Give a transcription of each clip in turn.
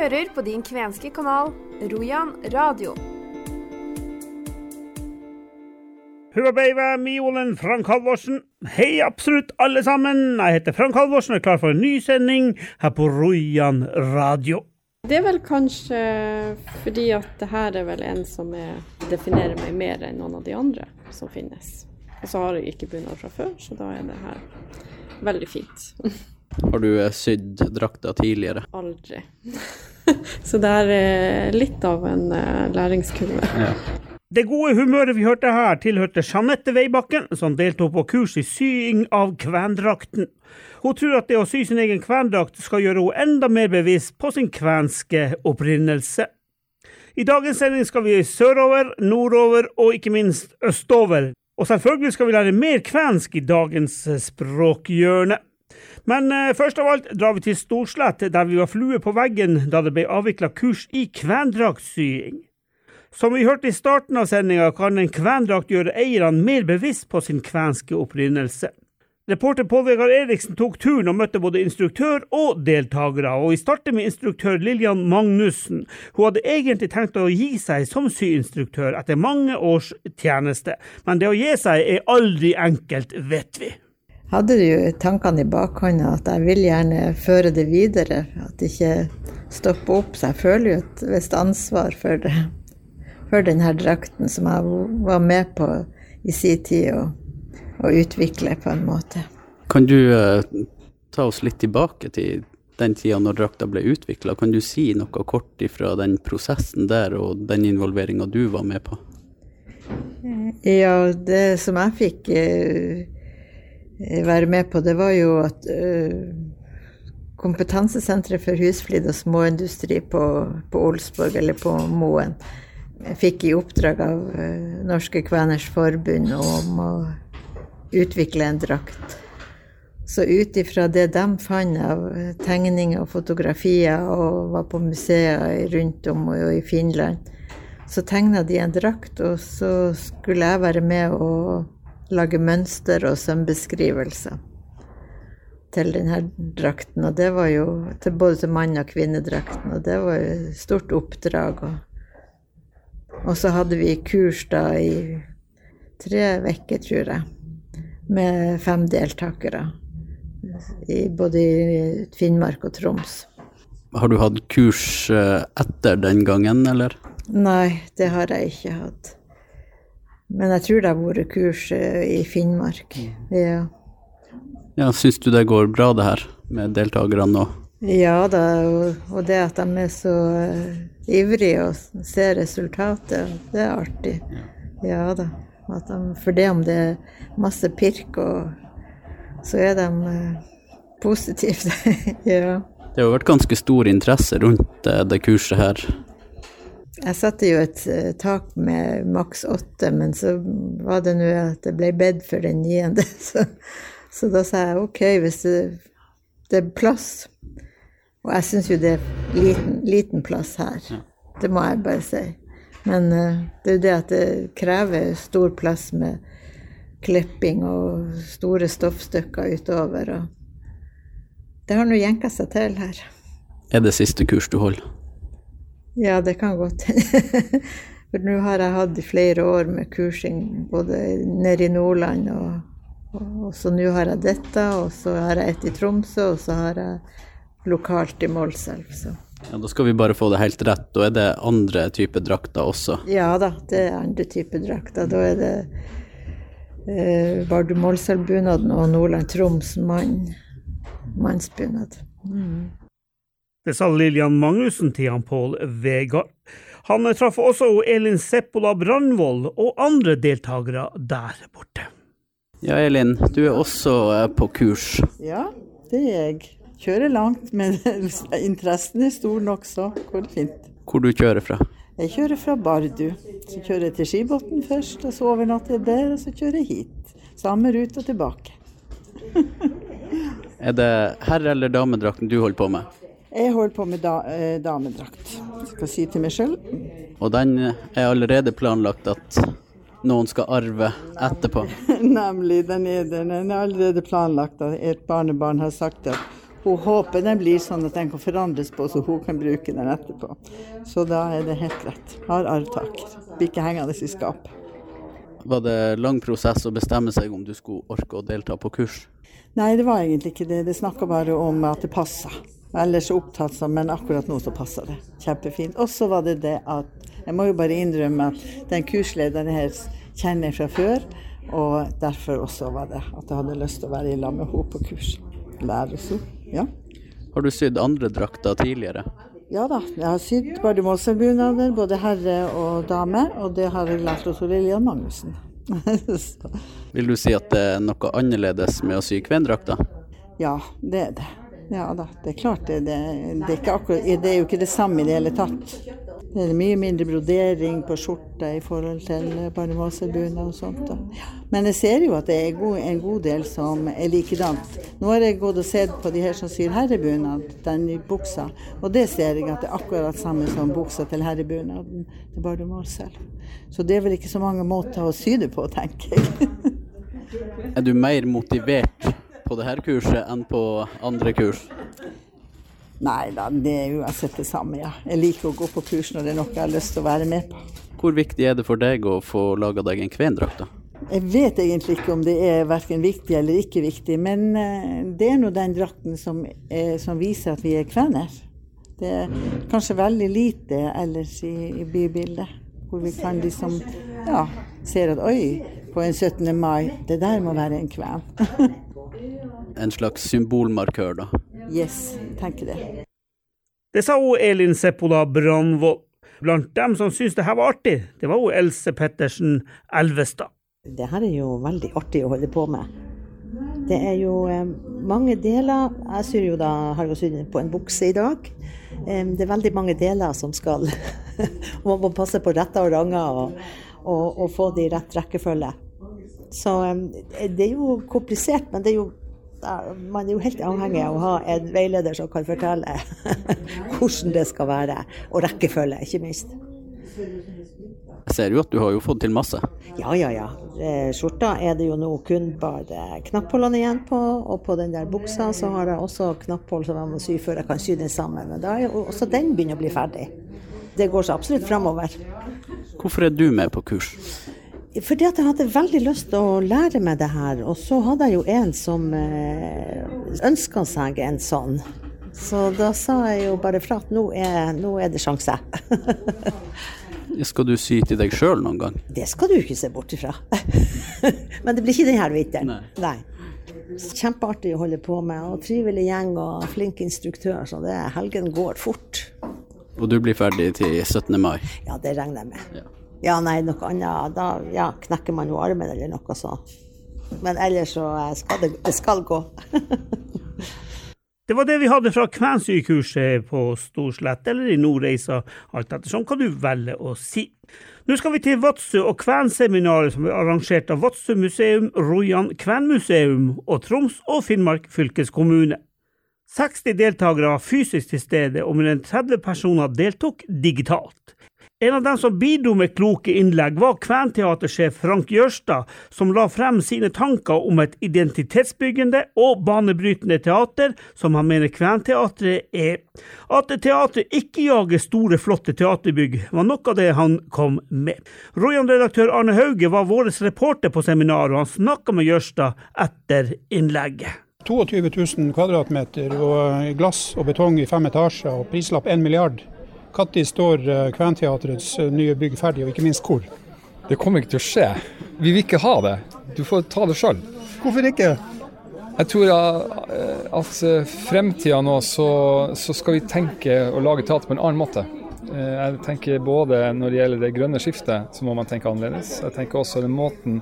hører på din kvenske kanal Rojan radio. Hubabeiva Miolen, Frank Halvorsen. Hei, absolutt alle sammen. Jeg heter Frank Halvorsen og er klar for en ny sending her på Rojan radio. Det er vel kanskje fordi at det her er vel en som er, definerer meg mer enn noen av de andre som finnes. Og så har jeg ikke bunad fra før, så da er det her veldig fint. Har du eh, sydd drakter tidligere? Aldri. så det er litt av en eh, læringskurve. Ja. Det gode humøret vi hørte her, tilhørte Jeanette Veibakken, som deltok på kurs i sying av kvendrakten. Hun tror at det å sy sin egen kvendrakt skal gjøre henne enda mer bevisst på sin kvenske opprinnelse. I dagens sending skal vi sørover, nordover og ikke minst østover. Og selvfølgelig skal vi lære mer kvensk i dagens språkhjørne. Men eh, først av alt drar vi til Storslett, der vi var flue på veggen da det ble avvikla kurs i kvendraktssying. Som vi hørte i starten av sendinga, kan en kvendrakt gjøre eierne mer bevisst på sin kvenske opprinnelse. Reporter Pål Vegard Eriksen tok turen og møtte både instruktør og deltakere, og vi starter med instruktør Lillian Magnussen. Hun hadde egentlig tenkt å gi seg som syinstruktør etter mange års tjeneste, men det å gi seg er aldri enkelt, vet vi. Hadde jo tankene i bakhånda at jeg vil gjerne føre det videre. At det ikke stopper opp. Så jeg føler jo et visst ansvar for, det, for denne drakten som jeg var med på i sin tid å, å utvikle på en måte. Kan du eh, ta oss litt tilbake til den tida når drakta ble utvikla? Kan du si noe kort ifra den prosessen der og den involveringa du var med på? Ja, det som jeg fikk eh, være med på, det var jo at eh, Kompetansesenteret for husflid og småindustri på, på Olsborg, eller på Moen, fikk i oppdrag av eh, Norske Kveners Forbund om å utvikle en drakt. Så ut ifra det de fant av eh, tegninger og fotografier, og var på museer rundt om og i Finland, så tegna de en drakt, og så skulle jeg være med og lage mønster og sømbeskrivelser til denne drakten. Og det var jo til både til mann- og kvinnedrakten, og det var jo stort oppdrag. Og, og så hadde vi kurs da i tre uker, tror jeg, med fem deltakere. I, både i Finnmark og Troms. Har du hatt kurs eh, etter den gangen, eller? Nei, det har jeg ikke hatt. Men jeg tror det har vært kurs eh, i Finnmark. Ja. Ja, Syns du det går bra, det her, med deltakerne nå? Ja da, og, det at de er så uh, ivrige og ser resultatet, det er artig. Ja da. At de, for det om det er masse pirk, og så er de uh, positive. ja. Det har vært ganske stor interesse rundt eh, det kurset her. Jeg satte jo et uh, tak med maks åtte, men så var det nå at det ble bedt for den niende. Så, så da sa jeg OK, hvis det, det er plass. Og jeg syns jo det er liten, liten plass her. Det må jeg bare si. Men uh, det er jo det at det krever stor plass med klipping og store stoffstykker utover. Og det har nå jenka seg til her. Er det siste kurs du holder? Ja, det kan godt hende. For nå har jeg hatt i flere år med kursing både nede i Nordland og, og, og så nå har jeg dette, og så har jeg et i Tromsø, og så har jeg lokalt i Målselv. Så. Ja, Da skal vi bare få det helt rett. Da er det andre typer drakter også. Ja da, det er andre typer drakter. Da er det eh, Vardø Målselvbunaden og Nordland Troms mann, mannsbunad. Mm. Det sa Lillian Magnussen til han Pål Vegard. Han traff også Elin Seppola Brandvold og andre deltakere der borte. Ja, Elin, du er også eh, på kurs. Ja, det er jeg. Kjører langt, men interessen er stor nok, så går det fint. Hvor du kjører fra? Jeg kjører fra Bardu. Så kjører jeg til Skibotn først, og så overnatter jeg der, og så kjører jeg hit. Samme rute og tilbake. Er det herre- eller damedrakten du holder på med? Jeg holder på med da, eh, damedrakt, skal si til meg sjøl. Og den er allerede planlagt at noen skal arve etterpå. Nemlig, den er, den er allerede planlagt. at Et barnebarn har sagt at hun håper den blir sånn at den kan forandres på, så hun kan bruke den etterpå. Så da er det helt rett. Har arvtaker. Blir ikke hengende i skapet. Var det lang prosess å bestemme seg om du skulle orke å delta på kurs? Nei, det var egentlig ikke det. Det snakka bare om at det passa. Ellers så opptatt som, men akkurat nå så passer det. Kjempefint. Og så var det det at jeg må jo bare innrømme at den kurslederen her kjenner jeg fra før. Og derfor også var det at jeg hadde lyst til å være i lag med henne på kurs. Lære så, ja. Har du sydd andre drakter tidligere? Ja da, jeg har sydd bardemålsbunader, både herre og dame. Og det har jeg lært hos Lillian Magnussen. Vil du si at det er noe annerledes med å sy kvendrakter? ja, det er det. Ja da, det er klart det. Det, det, er akkurat, det er jo ikke det samme i det hele tatt. Det er mye mindre brodering på skjorta i forhold til barnemålsbunad og sånt. da. Men jeg ser jo at det er en god del som er likedant. Nå har jeg gått og sett på de her som syr herrebunad, den buksa. Og det ser jeg at det er akkurat samme som buksa til herrebunaden til barnemålsel. Så det er vel ikke så mange måter å sy det på, tenker jeg. Er du mer motivert på dette kurset enn på andre kurs? Nei da, det er uansett det samme, ja. Jeg liker å gå på kurs når det er noe jeg har lyst til å være med på. Hvor viktig er det for deg å få laga deg en kvendrakt? da? Jeg vet egentlig ikke om det er verken viktig eller ikke viktig, men eh, det er nå den drakten som, er, som viser at vi er kvener. Det er kanskje veldig lite ellers i, i bybildet, hvor vi kan liksom ja, ser at oi, på en 17. mai, det der må være en kven. En slags symbolmarkør, da. yes, tenker det. Det sa hun Elin Seppola Brandvold. Blant dem som syntes det her var artig, det var hun Else Pettersen Elvestad. Det her er jo veldig artig å holde på med. Det er jo eh, mange deler. Jeg syr jo da, har jo sydd på en bukse i dag. Eh, det er veldig mange deler som skal Man må passe på retter og ranger og, og, og få det i rett rekkefølge. Så det er jo komplisert, men det er jo man er jo helt avhengig av å ha en veileder som kan fortelle hvordan det skal være, og rekkefølge, ikke minst. Jeg ser jo at du har jo fått til masse. Ja, ja, ja. Eh, Skjorta er det jo nå kun bare knappholdene igjen på, og på den der buksa så har jeg også knapphold som jeg må sy før jeg kan sy den sammen. Men da er jo også den begynner å bli ferdig. Det går så absolutt framover. Hvorfor er du med på kurs? Fordi at jeg hadde veldig lyst til å lære meg det her, og så hadde jeg jo en som eh, ønska seg en sånn. Så da sa jeg jo bare fra at nå er, nå er det sjanse. Skal du sy til deg sjøl noen gang? Det skal du ikke se bort ifra. Men det blir ikke denne vinteren. Nei. Kjempeartig å holde på med, og trivelig gjeng og flink instruktør, så det, helgen går fort. Og du blir ferdig til 17. mai? Ja, det regner jeg med. Ja. Ja, nei, noe annet. Da ja, knekker man jo armen eller noe sånt. Men ellers så eh, skal det, det skal gå. Det var det vi hadde fra kvensykurset på Storslett, eller i Nordreisa, alt ettersom hva du velger å si. Nå skal vi til Vadsø og kvenseminaret som er arrangert av Vadsø museum, Rojan kvenmuseum og Troms og Finnmark fylkeskommune. 60 deltakere var fysisk til stede, og enn 30 personer deltok digitalt. En av dem som bidro med kloke innlegg, var kventeatersjef Frank Jørstad, som la frem sine tanker om et identitetsbyggende og banebrytende teater, som han mener kventeatret er. At teatret ikke jager store, flotte teaterbygg, var noe av det han kom med. Royan-redaktør Arne Hauge var vår reporter på seminaret, og han snakka med Jørstad etter innlegget. 22 000 kvadratmeter og glass og betong i fem etasjer og prislapp 1 milliard. Når står eh, Kventeatrets eh, nye bygg ferdig, og ikke minst hvor? Det kommer ikke til å skje. Vi vil ikke ha det. Du får ta det sjøl. Hvorfor ikke? Jeg tror eh, at fremtida nå så, så skal vi tenke og lage teater på en annen måte. Jeg tenker både når det gjelder det grønne skiftet, så må man tenke annerledes. Jeg tenker også den måten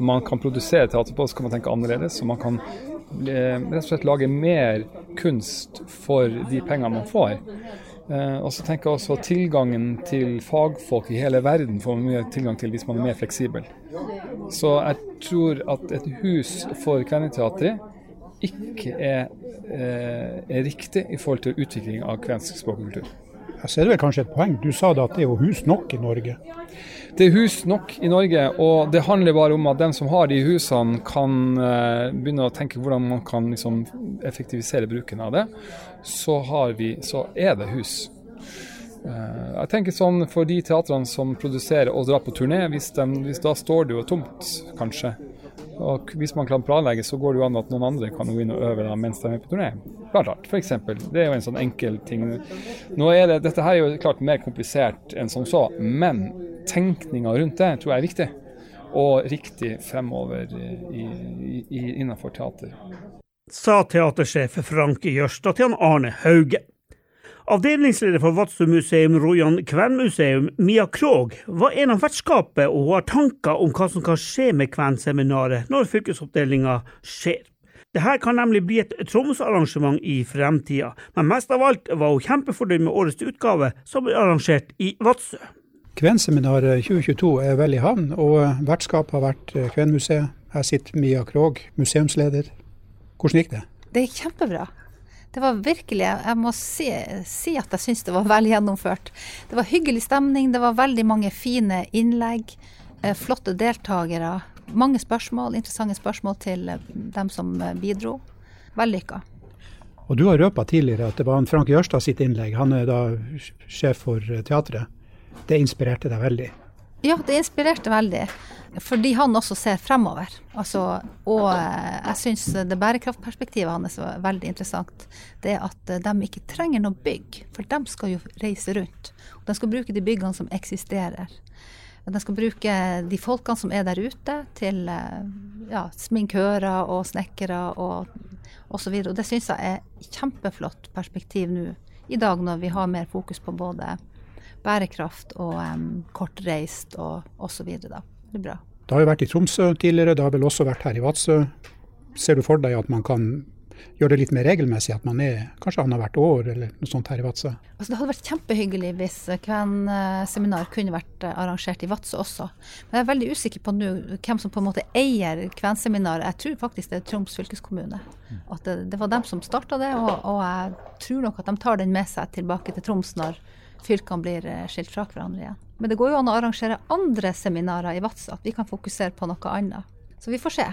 man kan produsere teater på, så kan man tenke annerledes. Så man kan rett og slett lage mer kunst for de pengene man får. Eh, og så tenker jeg også tilgangen til fagfolk i hele verden får man mye tilgang til hvis man er mer fleksibel. Så jeg tror at et hus for Kvenneteatret ikke er, eh, er, riktig i forhold til utvikling av kvensk språk og kultur. Jeg ser vel kanskje et poeng. Du sa da at det er jo hus nok i Norge? Det er hus nok i Norge, og det handler bare om at dem som har de husene, kan uh, begynne å tenke hvordan man kan liksom, effektivisere bruken av det. Så, vi, så er det hus. Uh, jeg tenker sånn For de teatrene som produserer og drar på turné, hvis, de, hvis da står det jo tomt, kanskje. Og hvis man kan planlegge, så går det jo an at noen andre kan gå inn og øve da, mens de er på turné. Klart, for eksempel. Det er jo en sånn enkel ting. Nå er det, Dette her er jo klart mer komplisert enn som så, men tenkninga rundt det tror jeg er viktig. Og riktig fremover i, innenfor teater. Sa teatersjef Frank Jørstad til Arne Hauge. Avdelingsleder for Vadsø museum, Rojan Kvenmuseum, Mia Krog, var en av vertskapet og har tanker om hva som kan skje med Kvenseminaret når fylkesoppdelinga skjer. Dette kan nemlig bli et Tromsø-arrangement i fremtida, men mest av alt var hun kjempefornøyd med årets utgave, som ble arrangert i Vadsø. Kvenseminaret 2022 er vel i havn, og vertskapet har vært Kvenmuseet. Her sitter Mia Krog, museumsleder. Hvordan gikk det? Det gikk kjempebra. Det var virkelig Jeg må si, si at jeg syns det var vel gjennomført. Det var hyggelig stemning, det var veldig mange fine innlegg. Eh, flotte deltakere. Mange spørsmål, interessante spørsmål til eh, dem som eh, bidro. Vellykka. Og du har røpa tidligere at det var en Frank Jørstad sitt innlegg. Han er da sjef for teatret. Det inspirerte deg veldig? Ja, det inspirerte veldig. Fordi han også ser fremover. Altså, og eh, jeg syns det bærekraftperspektivet hans var veldig interessant. Det at eh, de ikke trenger noe bygg, for de skal jo reise rundt. Og de skal bruke de byggene som eksisterer. De skal bruke de folkene som er der ute, til eh, ja, sminkører og snekkere og osv. Og det syns jeg er kjempeflott perspektiv nå i dag, når vi har mer fokus på både bærekraft og um, kortreist og osv. Det er bra. Det har jo vært i Tromsø tidligere, det har vel også vært her i Vadsø. Ser du for deg at man kan gjøre det litt mer regelmessig, at man er kanskje annethvert år eller noe sånt her i Vadsø? Altså, det hadde vært kjempehyggelig hvis hvem seminar kunne vært eh, arrangert i Vadsø også. Men jeg er veldig usikker på nå hvem som på en måte eier Kven-seminaret. Jeg tror faktisk det er Troms fylkeskommune. At det, det var dem som starta det, og, og, jeg tror nok at de tar den med seg tilbake til Troms når fylkene blir eh, skilt fra hverandre igjen. Men det går jo an å arrangere andre seminarer i Vadsø, at vi kan fokusere på noe annet. Så vi får se.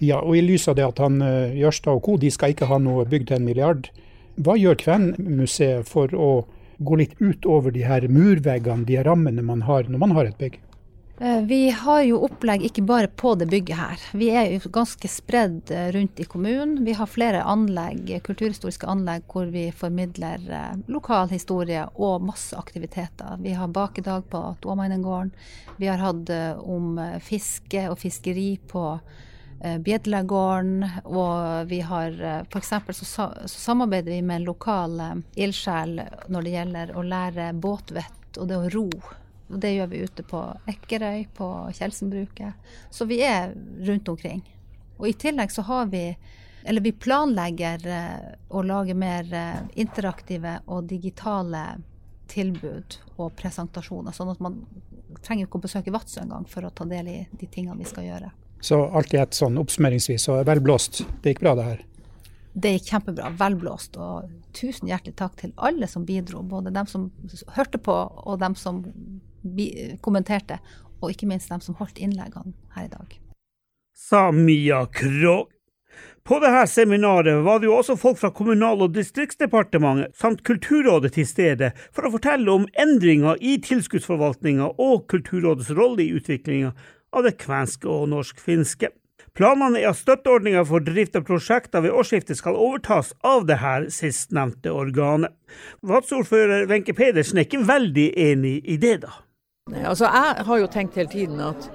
Ja, og i lys av det at han uh, Jørstad og co. de skal ikke ha noe bygd til en milliard, hva gjør Kvenmuseet for å gå litt utover de her murveggene, de rammene man har når man har et bygg? Eh, vi har jo opplegg ikke bare på det bygget her. Vi er jo ganske spredd eh, rundt i kommunen. Vi har flere anlegg, kulturhistoriske anlegg hvor vi formidler eh, lokal historie og masse aktiviteter. Vi har bakedag på Dåmeinengården. Vi har hatt om fiske og fiskeri på Bjedlegården. Og vi har f.eks. Så, så samarbeider vi med lokale lokal ildsjel når det gjelder å lære båtvett og det å ro og det gjør vi ute på Ekkerøy, på Kjelsenbruket. Så vi er rundt omkring. Og i tillegg så har vi eller vi planlegger eh, å lage mer eh, interaktive og digitale tilbud og presentasjoner. Sånn at man trenger ikke å besøke Vadsø engang for å ta del i de tingene vi skal gjøre. Så alt i et sånn oppsummeringsvis og velblåst. Det gikk bra, det her? Det gikk kjempebra. Velblåst. Og tusen hjertelig takk til alle som bidro. Både dem som hørte på, og dem som kommenterte, og ikke minst dem som holdt innleggene her i dag. Sa Mia Krogh. På dette seminaret var det jo også folk fra Kommunal- og distriktsdepartementet samt Kulturrådet til stede for å fortelle om endringer i tilskuddsforvaltninga og Kulturrådets rolle i utviklinga av det kvenske og norsk-finske. Planene er at støtteordninga for drift av prosjekter ved årsskiftet skal overtas av det her sistnevnte organet. Vadsordfører Wenche Pedersen er ikke veldig enig i det, da? Altså, jeg har jo tenkt hele tiden at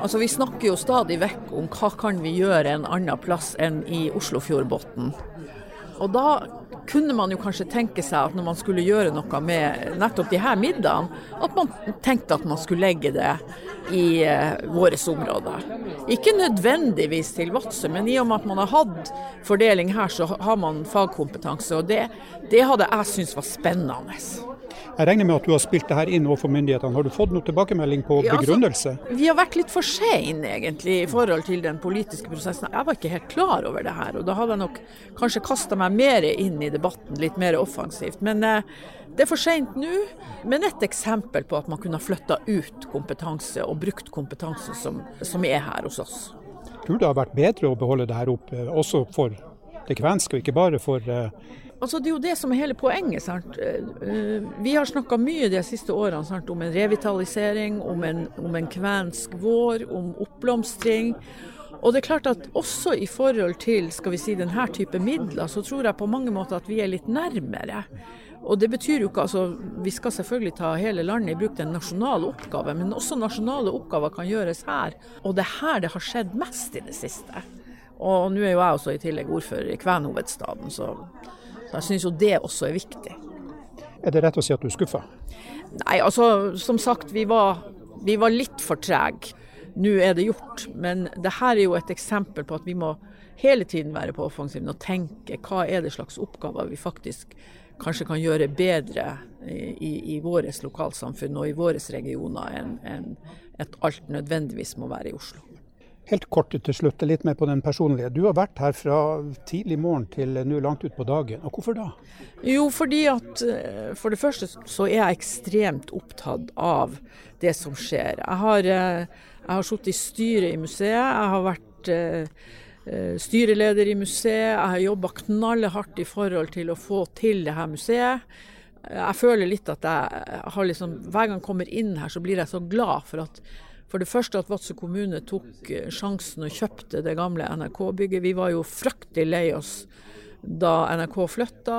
altså, vi snakker jo stadig vekk om hva kan vi gjøre en annen plass enn i Oslofjordbotn. Og da kunne man jo kanskje tenke seg at når man skulle gjøre noe med nettopp de her middagene, at man tenkte at man skulle legge det i uh, våre områder. Ikke nødvendigvis til Vadsø, men i og med at man har hatt fordeling her, så har man fagkompetanse. Og det, det hadde jeg syntes var spennende. Jeg regner med at du har spilt det her inn overfor myndighetene. Har du fått noe tilbakemelding på Ja, altså, begrunnelse? Vi har vært litt for sene, egentlig i forhold til den politiske prosessen. Jeg var ikke helt klar over det her, og da hadde jeg nok kanskje kasta meg mer inn i debatten, litt mer offensivt. Men eh, det er for seint nå. Men et eksempel på at man kunne ha flytta ut kompetanse og brukt kompetanse som, som er her hos oss. Tror det har vært bedre å beholde det her oppe, også for det kvenske, og ikke bare for eh, Altså, det er jo det som er hele poenget. Sant? Eh, Vi har snakka mye de siste årene sant? om en revitalisering, om en, om en kvensk vår, om oppblomstring. Og det er klart at også i forhold til skal vi si, denne type midler, så tror jeg på mange måter at vi er litt nærmere. Og det betyr jo ikke altså, Vi skal selvfølgelig ta hele landet i bruk til en nasjonal oppgave, men også nasjonale oppgaver kan gjøres her. Og det er her det har skjedd mest i det siste. Og nå er jo jeg også i tillegg ordfører i kvenhovedstaden, så, så jeg syns jo det også er viktig. Er det rett å si at du er skuffa? Nei, altså som sagt, vi var, vi var litt for trege. Nå er det gjort, men det her er jo et eksempel på at vi må hele tiden være på offensiven og tenke hva er det slags oppgaver vi faktisk kanskje kan gjøre bedre i, i, våre lokalsamfunn og i våre regioner enn en at alt nødvendigvis må være i Oslo. Helt kort til slutt, litt mer på den personlige. Du har vært her fra tidlig morgen til nå langt utpå dagen. Og hvorfor da? Jo, fordi at eh, for det første så er jeg ekstremt opptatt av det som skjer. Jeg har, eh, jeg har sittet i styret i museet, jeg har vært eh, styreleder i museet, jeg har jobba knallhardt i forhold til å få til det her museet. Jeg føler litt at jeg har liksom Hver gang jeg kommer inn her, så blir jeg så glad for at for det første at Vadsø kommune tok eh, sjansen og kjøpte det gamle NRK-bygget. Vi var jo fryktelig lei oss da NRK flytta.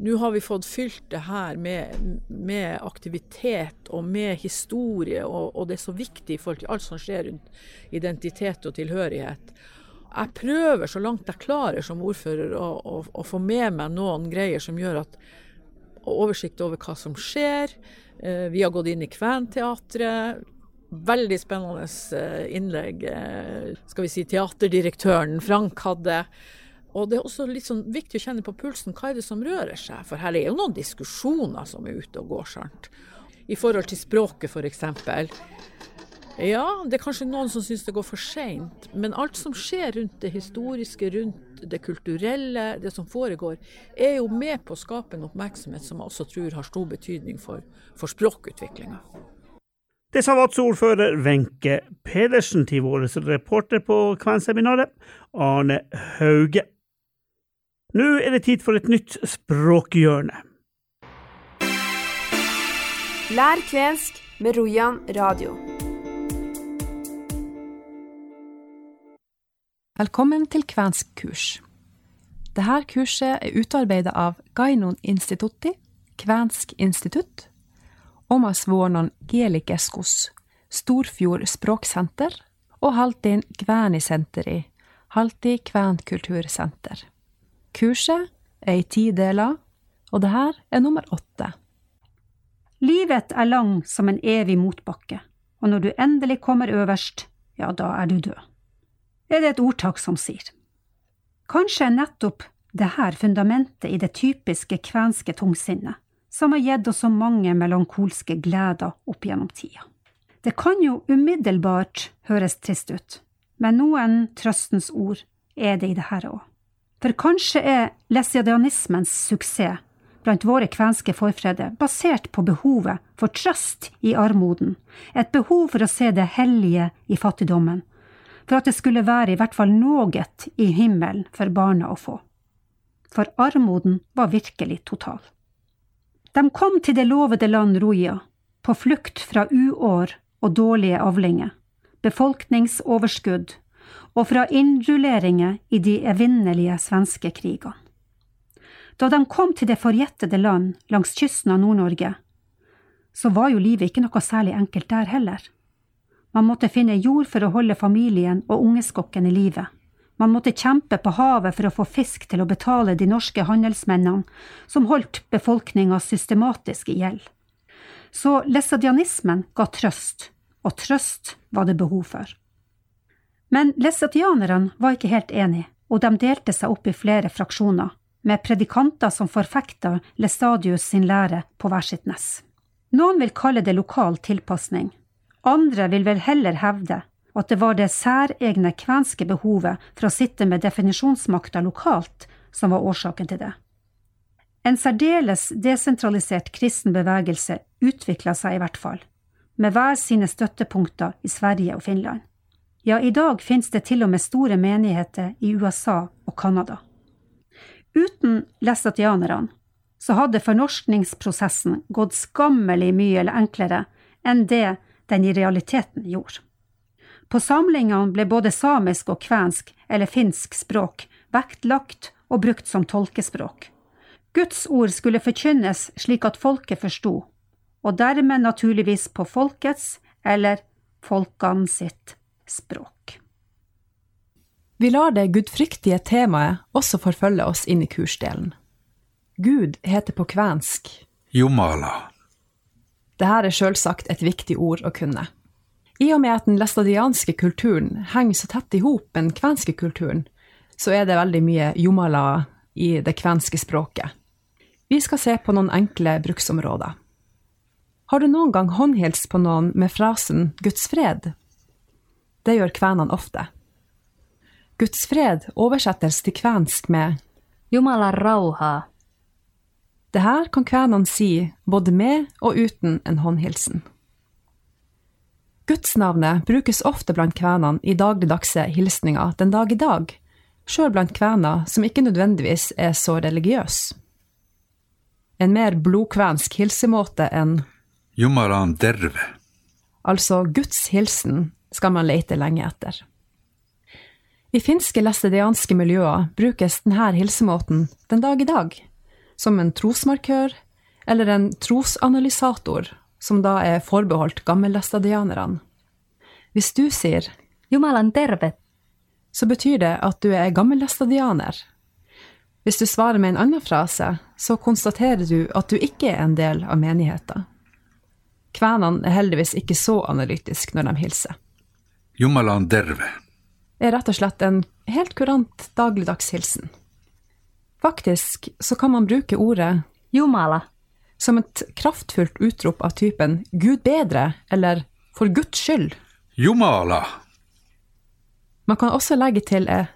Nå har vi fått fylt det her med, med aktivitet og med historie, og, og, det er så viktig i forhold til alt som skjer rundt identitet og tilhørighet. Jeg prøver så langt jeg klarer som ordfører å, å, å få med meg noen greier som gjør at oversikt over hva som skjer. Eh, Vi har gått inn i Kventeatret. Veldig spennende eh, innlegg eh, skal vi si, teaterdirektøren Frank hadde. Og det er også litt sånn viktig å kjenne på pulsen. Hva er det som rører seg? For her er jo noen diskusjoner som er ute og går. sant? I forhold til språket f.eks. Ja, det er kanskje noen som syns det går for seint. Men alt som skjer rundt det historiske, rundt det kulturelle, det som foregår, er jo med på å skape en oppmerksomhet som jeg også tror har stor betydning for, for språkutviklinga. Det sa VATS-ordfører Wenche Pedersen til vår reporter på kvenseminaret, Arne Hauge. Nå er det tid for et nytt språkhjørne. Lær kvensk med Rojan radio. Velkommen til kvensk kurs. Dette kurset er utarbeidet av Gainon Institutti, Kvensk institutt, Omas Vuonon Kielikeskus, Storfjord språksenter og Haltin kvänisenteri, Halti Kvænkultursenter. Kurset er i ti deler, og det her er nummer åtte. Livet er lang som en evig motbakke, og når du endelig kommer øverst, ja, da er du død. Er det et ordtak som sier. Kanskje er nettopp det her fundamentet i det typiske kvenske tungsinnet, som har gitt oss så mange melankolske gleder opp gjennom tida. Det kan jo umiddelbart høres trist ut, men noen trøstens ord er det i det her òg. For kanskje er lesiadianismens suksess blant våre kvenske forfedre basert på behovet for trøst i armoden, et behov for å se det hellige i fattigdommen, for at det skulle være i hvert fall noe i himmelen for barna å få. For armoden var virkelig total. De kom til det lovede land Roja, på flukt fra uår og dårlige avlinger, befolkningsoverskudd og fra innrulleringer i de evinnelige svenske krigene. Da de kom til det forjettede land langs kysten av Nord-Norge, så var jo livet ikke noe særlig enkelt der heller. Man måtte finne jord for å holde familien og ungeskokken i live. Man måtte kjempe på havet for å få fisk til å betale de norske handelsmennene som holdt befolkninga systematisk i gjeld. Så lesadianismen ga trøst, og trøst var det behov for. Men lesadianerne var ikke helt enige, og de delte seg opp i flere fraksjoner, med predikanter som forfekta Lestadius sin lære på hver sitt nes. Noen vil kalle det lokal tilpasning, andre vil vel heller hevde at det var det særegne kvenske behovet for å sitte med definisjonsmakta lokalt som var årsaken til det. En særdeles desentralisert kristen bevegelse utvikla seg i hvert fall, med hver sine støttepunkter i Sverige og Finland. Ja, i dag finnes det til og med store menigheter i USA og Canada. Uten lesatianerne så hadde fornorskningsprosessen gått skammelig mye eller enklere enn det den i realiteten gjorde. På samlingene ble både samisk og kvensk eller finsk språk vektlagt og brukt som tolkespråk. Guds ord skulle forkynnes slik at folket forsto, og dermed naturligvis på folkets eller folkene sitt språk. Vi lar det gudfryktige temaet også forfølge oss inn i kursdelen. Gud heter på kvensk Jomala. Dette er selvsagt et viktig ord å kunne. I og med at den læstadianske kulturen henger så tett i hop med den kvenske kulturen, så er det veldig mye jomala i det kvenske språket. Vi skal se på noen enkle bruksområder. Har du noen gang håndhilst på noen med frasen Guds fred? Det gjør kvenene ofte. Guds fred oversettes til kvensk med Jumala rauha. Det her kan kvenene si både med og uten en håndhilsen. Gudsnavnet brukes ofte blant kvenene i dagligdagse hilsninger den dag i dag, sjøl blant kvener som ikke nødvendigvis er så religiøse. En mer blodkvensk hilsemåte enn Jumaran derve. Altså Guds hilsen skal man lete lenge etter. I finske læstedianske miljøer brukes denne hilsemåten den dag i dag, som en trosmarkør eller en trosanalysator, som da er forbeholdt gammellæstadianerne. Hvis du sier Jumalan terve, så betyr det at du er gammellestadianer. Hvis du svarer med en annen frase, så konstaterer du at du ikke er en del av menigheten. Kvenene er heldigvis ikke så analytiske når de hilser. Jumalan derve. er rett og slett en helt kurant dagligdags hilsen. Faktisk så kan man bruke ordet Jumala som et kraftfullt utrop av typen Gud bedre eller For Guds skyld. Jumala. Man kan også legge til e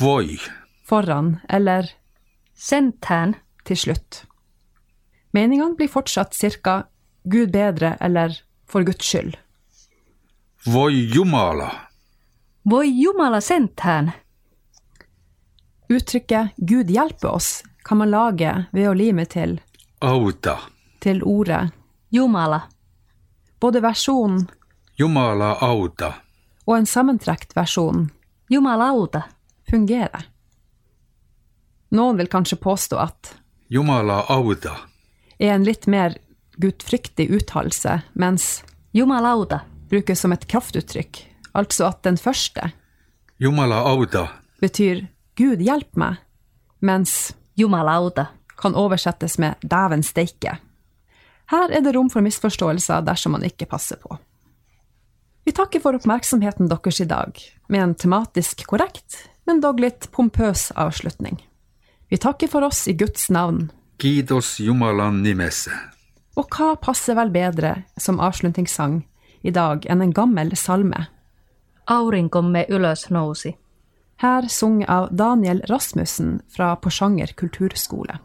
Voi. foran eller Sentern til slutt. Meningene blir fortsatt cirka Gud bedre eller For Guds skyld. Voi Jumala. Voi Jumala sentern. Uttrykket Gud hjelpe oss kan man lage ved å lime til Auta. Til ordet Jumala. både versjonen Jumala auta. og en sammentrekt versjon Jumalauta. fungerer. Noen vil kanskje påstå at Jumala auta. er en litt mer gudfryktig uttalelse, mens Jumalauta. brukes som et kraftuttrykk, altså at den første Jumala auta. betyr Gud hjelp meg, mens Jumalauta. kan oversettes med dæven steike. Her er det rom for misforståelser dersom man ikke passer på. Vi takker for oppmerksomheten deres i dag, med en tematisk korrekt, men dog litt pompøs avslutning. Vi takker for oss i Guds navn, Gidos Jumalan og hva passer vel bedre som avslutningssang i dag enn en gammel salme? Aurinkomme ylös nousi. Her sunget av Daniel Rasmussen fra Porsanger kulturskole.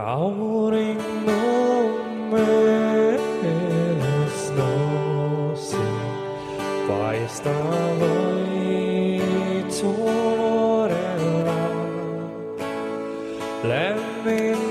Cauri no manis nosi, vai stavo in tuo rela, lemmi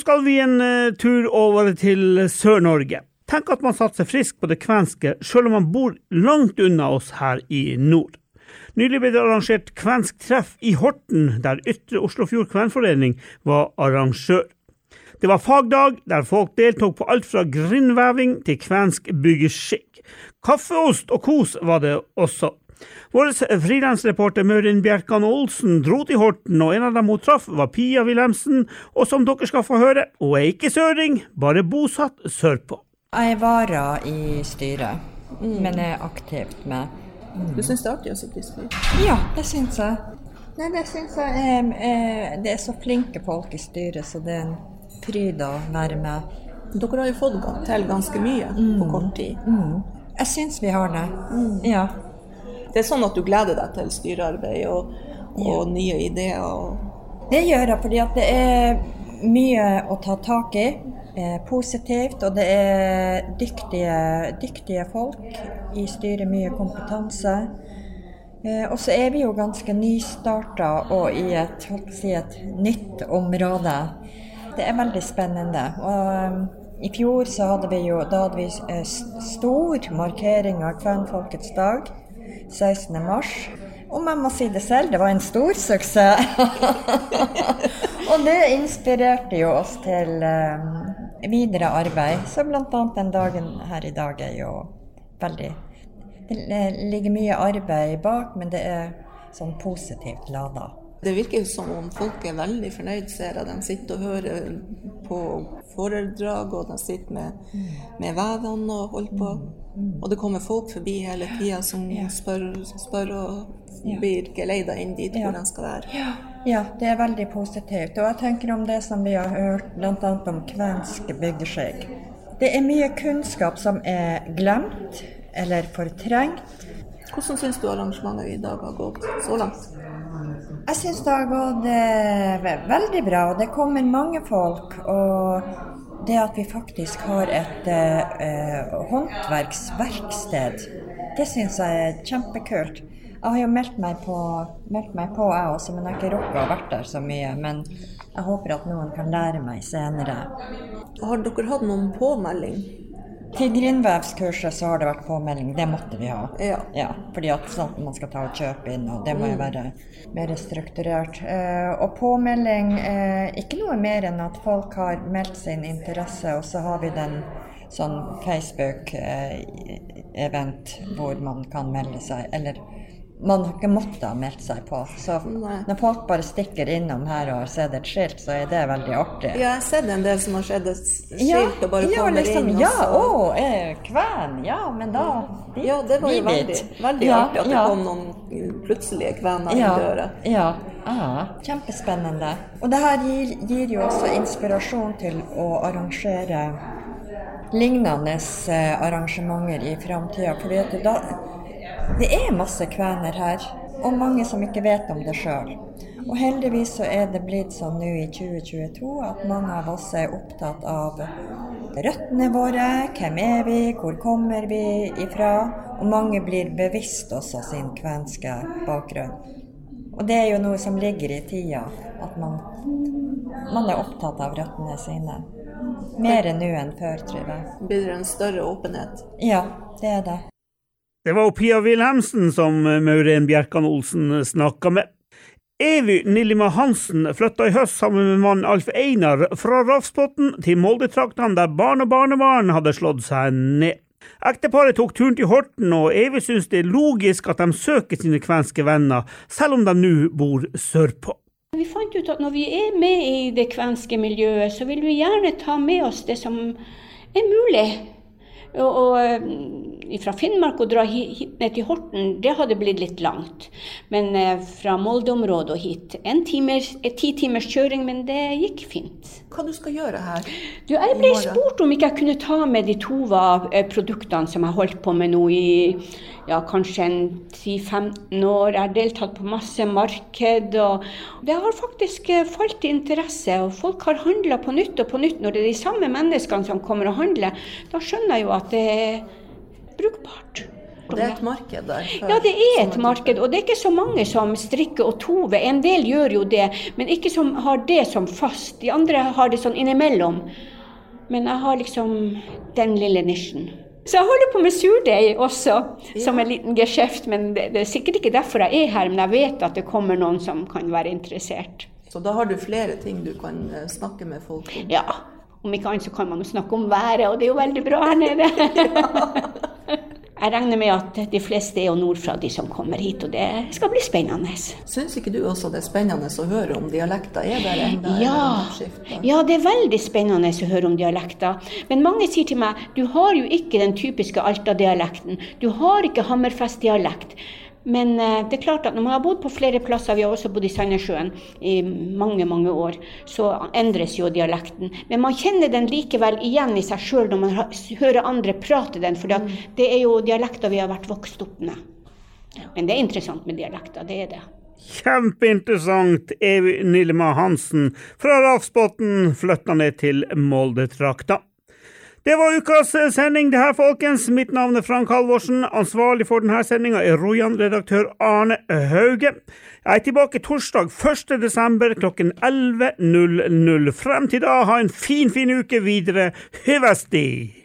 skal vi en eh, tur over til Sør-Norge. Tenk at man satser frisk på det kvenske, selv om man bor langt unna oss her i nord. Nylig ble det arrangert kvensk treff i Horten, der Ytre Oslofjord kvenforening var arrangør. Det var fagdag der folk deltok på alt fra grindveving til kvensk byggeskikk. Kaffeost og kos var det også. Vår frilansreporter Mørin Bjerkan Olsen dro til Horten, og en av dem hun traff, var Pia Wilhelmsen, og som dere skal få høre, hun er ikke søring, bare bosatt sørpå. Jeg er vara i styret, men er aktivt med. Du syns det er artig å sitte i styret? Ja, det syns jeg. Nei, det syns jeg. er- er- Det er så flinke folk i styret, så det er en fryd å være med. Dere har jo fått til ganske mye på kort tid. Mm. Jeg syns vi har det. Ja. Det er sånn at du gleder deg til styrearbeid og, og nye ideer. Og... Det gjør jeg fordi det er mye å ta tak i. Eh, positivt, og det er dyktige, dyktige folk i styret. Mye kompetanse. Eh, og så er vi jo ganske nystarta og i et, si, et nytt område. Det er veldig spennende. Og eh, i fjor så hadde vi jo da hadde vi stor markering av kvenfolkets dag. 16. mars. Og man må si det selv, det var en stor suksess. og det inspirerte jo oss til eh, videre arbeid. Så bl.a. den dagen her i dag er jo veldig Det eh, ligger mye arbeid bak, men det er sånn positivt lada. Det virker som om folk er veldig fornøyd, ser jeg. De sitter og hører på foredrag, og de sitter med, med vevene og holder på. Og det kommer folk forbi hele tida som spør, spør og blir geleida inn dit hvor de skal være. Ja, det er veldig positivt. Og jeg tenker om det som vi har hørt bl.a. om kvensk bygdeskikk. Det er mye kunnskap som er glemt eller fortrengt. Hvordan syns du arrangementet i dag har gått så langt? Jeg syns det har gått eh, veldig bra, og det kommer mange folk. Og det at vi faktisk har et eh, eh, håndverksverksted, det syns jeg er kjempekult. Jeg har jo meldt meg på, meldt meg på jeg også, men jeg har ikke rukket å vært der så mye. Men jeg håper at noen kan lære meg senere. Har dere hatt noen påmelding? Til grindvevskurset så har det vært påmelding. Det måtte vi ha. Ja. fordi at sånn, man skal ta og kjøpe inn, og det må jo Mm. være mer strukturert. Eh, og påmelding eh, Ikke noe mer enn at folk har meldt sin interesse, og så har vi den sånn Facebook-event hvor man kan melde seg. Eller man har ikke måttet ha meldt seg på. Så når folk bare stikker innom her og har sett et skilt, så er det veldig artig. Ja, jeg har sett en del som har sett et skilt Ja, og bare ja, kommer liksom, inn. og ja, så- å, eh, kven, ja, men da dit, Ja, det var jo veldig, veldig Ja, artig at det kom noen plutselige kvener ja, i døra. Ja, ah, kjempespennende. Og det her gir, gir jo også inspirasjon til å arrangere lignende eh, arrangementer i framtida. For det er masse kvener her, og mange som ikke vet om det sjøl. Og heldigvis så er det blitt sånn nå i 2022 at mange av oss er opptatt av røttene våre, hvem er vi, hvor kommer vi ifra? Og mange blir bevisst også sin kvenske bakgrunn. Og det er jo noe som ligger i tida, at man, man er opptatt av røttene sine. Mer nå enn før, tror jeg. Blir det en større åpenhet? Ja, det er det. Det var Pia Wilhelmsen som eh, Maureen Bjerkan Olsen snakka med. Evy Nillima Hansen flytta i høst sammen med mannen Alf Einar fra Rafsbotn til Moldetraktene, der barn og barnebarn hadde slått seg ned. Ekteparet tok turen til Horten, og Evy syns det er logisk at de søker sine kvenske venner, selv om de nå bor sørpå. vi fant ut at når vi er med i det kvenske miljøet, så vil vi gjerne ta med oss det som er mulig. Og, og fra Finnmark å dra hit, ned til Horten, det hadde blitt litt langt. Men eh, fra Molde-området og hit, en timers, et ti timers kjøring, men det gikk fint. Hva du skal gjøre her? Du, jeg ble spurt om ikke jeg kunne ta med de Tova-produktene som jeg holdt på med nå i ja, kanskje en 10-15 år. Jeg har deltatt på masse marked. og Det har faktisk eh, falt i interesse. og Folk har handla på nytt og på nytt. Når det er de samme menneskene som kommer og handler, da skjønner jeg jo at det er brukbart. Og det er et marked der? Ja, det er et marked. Og det er ikke så mange som strikker og tover. En del gjør jo det, men ikke som har det som fast. De andre har det sånn innimellom. Men jeg har liksom den lille nisjen. Så jeg holder på med surdeig også, som en liten geskjeft. Men det, det er sikkert ikke derfor jeg er her, men jeg vet at det kommer noen som kan være interessert. Så da har du flere ting du kan eh, snakke med folk om? Ja. Om ikke annet så kan man jo snakke om været, og det er jo veldig bra her nede. Jeg regner med at de fleste er jo nordfra, de som kommer hit, og det skal bli spennende. Syns ikke du også det er spennende å høre om dialekter er det enda Ja. ja, det er veldig spennende å høre om dialekter. Men mange sier til meg du har jo ikke den typiske Alta-dialekten. Du har ikke Hammerfest-dialekt. Men eh, det er klart at når man har bodd på flere plasser, vi har også bodd i Sandnessjøen i mange mange år, så endres jo dialekten. Men man kjenner den likevel igjen i seg sjøl når man hører andre prate den, for det er jo dialekter vi har vært vokst opp med. Men det er interessant med dialekter, det er det. Kjempeinteressant. Evy Nillema Hansen fra Rafsbotn flytta ned til Molde-trakta. Det var ukas sending, det her, folkens. Mitt navn er Frank Halvorsen. Ansvarlig for denne sendinga er Rojan-redaktør Arne Hauge. Jeg er tilbake torsdag 1. desember klokken 11.00. Frem til da, ha en fin, fin uke videre. Hyvesti!